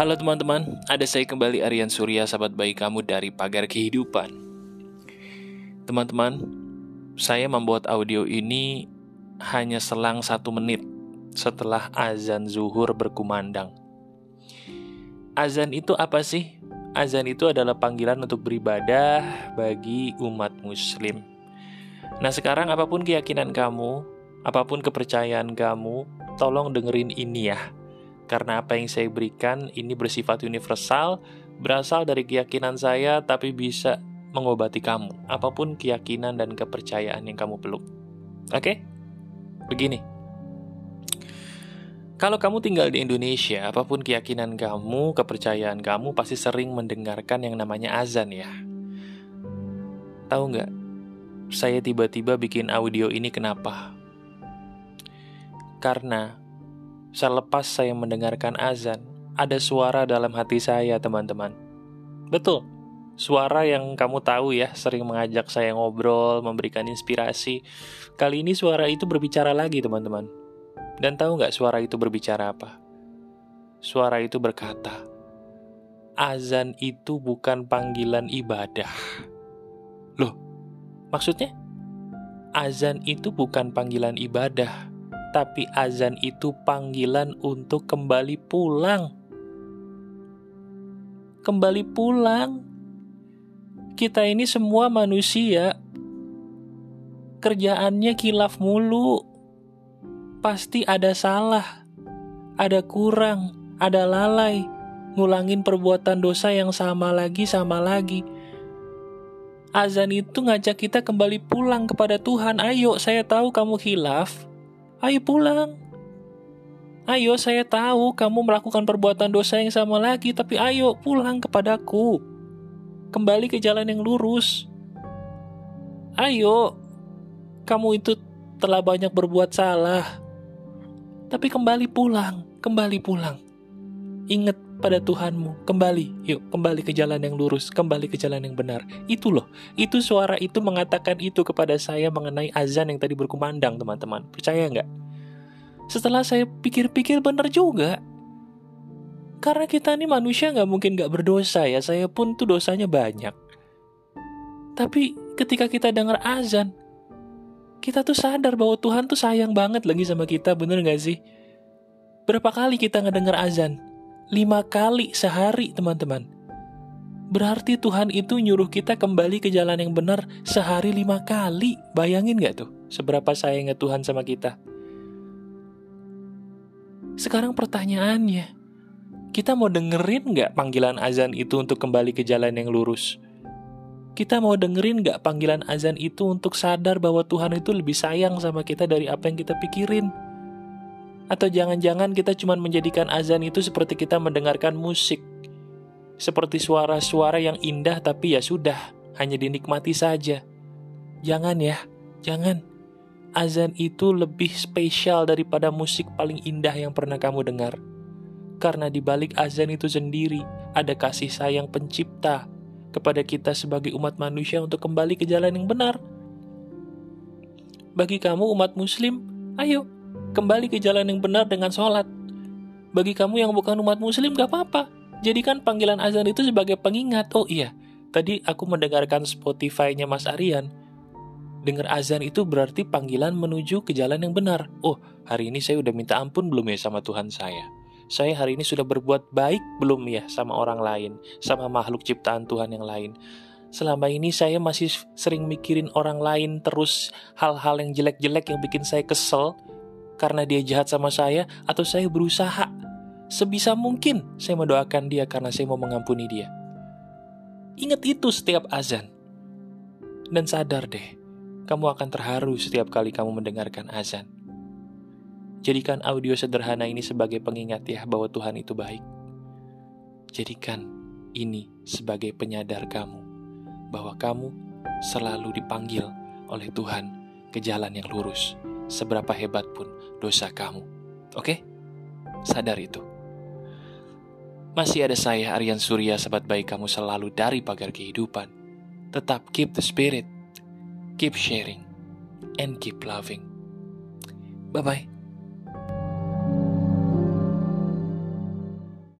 Halo teman-teman, ada saya kembali Aryan Surya, sahabat baik kamu dari Pagar Kehidupan. Teman-teman, saya membuat audio ini hanya selang satu menit setelah azan zuhur berkumandang. Azan itu apa sih? Azan itu adalah panggilan untuk beribadah bagi umat muslim. Nah sekarang apa pun keyakinan kamu, apa pun kepercayaan kamu, tolong dengerin ini ya karena apa yang saya berikan ini bersifat universal, berasal dari keyakinan saya, tapi bisa mengobati kamu, apa pun keyakinan dan kepercayaan yang kamu peluk. Oke? Begini. Kalau kamu tinggal di Indonesia, apa pun keyakinan kamu, kepercayaan kamu pasti sering mendengarkan yang namanya azan ya. Tahu nggak? Saya tiba-tiba bikin audio ini kenapa? Karena Selepas saya mendengarkan azan, ada suara dalam hati saya, teman-teman. Betul, suara yang kamu tahu ya, sering mengajak saya ngobrol, memberikan inspirasi. Kali ini suara itu berbicara lagi, teman-teman. Dan tahu nggak suara itu berbicara apa? Suara itu berkata, azan itu bukan panggilan ibadah. Loh, maksudnya? Azan itu bukan panggilan ibadah tapi azan itu panggilan untuk kembali pulang. Kembali pulang. Kita ini semua manusia. Kerjaannya kilaf mulu. Pasti ada salah, ada kurang, ada lalai, ngulangin perbuatan dosa yang sama lagi sama lagi. Azan itu ngajak kita kembali pulang kepada Tuhan. Ayo, saya tahu kamu hilaf, Ayo pulang. Ayo saya tahu kamu melakukan perbuatan dosa yang sama lagi, tapi ayo pulang kepadaku. Kembali ke jalan yang lurus. Ayo, kamu itu telah banyak berbuat salah. Tapi kembali pulang, kembali pulang. Ingat pada Tuhanmu, kembali, yuk kembali ke jalan yang lurus, kembali ke jalan yang benar. Itu loh, itu suara itu mengatakan itu kepada saya mengenai azan yang tadi berkumandang teman-teman. Percaya nggak? Setelah saya pikir-pikir benar juga. Karena kita ini manusia nggak mungkin nggak berdosa ya, saya pun tuh dosanya banyak. Tapi ketika kita dengar azan, kita tuh sadar bahwa Tuhan tuh sayang banget lagi sama kita, bener gak sih? Berapa kali kita ngedenger azan? Lima kali sehari, teman-teman. Berarti Tuhan itu nyuruh kita kembali ke jalan yang benar sehari lima kali. Bayangin gak tuh seberapa sayangnya Tuhan sama kita? Sekarang pertanyaannya, kita mau dengerin gak panggilan azan itu untuk kembali ke jalan yang lurus? Kita mau dengerin gak panggilan azan itu untuk sadar bahwa Tuhan itu lebih sayang sama kita dari apa yang kita pikirin? Atau jangan-jangan kita cuma menjadikan azan itu seperti kita mendengarkan musik. Seperti suara-suara yang indah tapi ya sudah, hanya dinikmati saja. Jangan ya, jangan. Azan itu lebih spesial daripada musik paling indah yang pernah kamu dengar. Karena di balik azan itu sendiri ada kasih sayang pencipta kepada kita sebagai umat manusia untuk kembali ke jalan yang benar. Bagi kamu umat muslim, ayo kembali ke jalan yang benar dengan sholat. Bagi kamu yang bukan umat muslim gak apa-apa. Jadikan panggilan azan itu sebagai pengingat. Oh iya, tadi aku mendengarkan Spotify-nya Mas Aryan. Dengar azan itu berarti panggilan menuju ke jalan yang benar. Oh, hari ini saya udah minta ampun belum ya sama Tuhan saya? saya hari ini sudah berbuat baik belum ya sama orang lain, sama makhluk ciptaan Tuhan yang lain. Selama ini saya masih sering mikirin orang lain terus hal-hal yang jelek-jelek yang bikin saya kesel karena dia jahat sama saya atau saya berusaha sebisa mungkin saya mendoakan dia karena saya mau mengampuni dia. Ingat itu setiap azan. Dan sadar deh, kamu akan terharu setiap kali kamu mendengarkan azan. Jadikan audio sederhana ini sebagai pengingat ya bahwa Tuhan itu baik. Jadikan ini sebagai penyadar kamu bahwa kamu selalu dipanggil oleh Tuhan ke jalan yang lurus, seberapa hebat pun dosa kamu. Oke? Sadar itu. Masih ada saya, Aryan Surya, sahabat baik kamu selalu dari pagar kehidupan. Tetap keep the spirit, keep sharing, and keep loving. Bye-bye.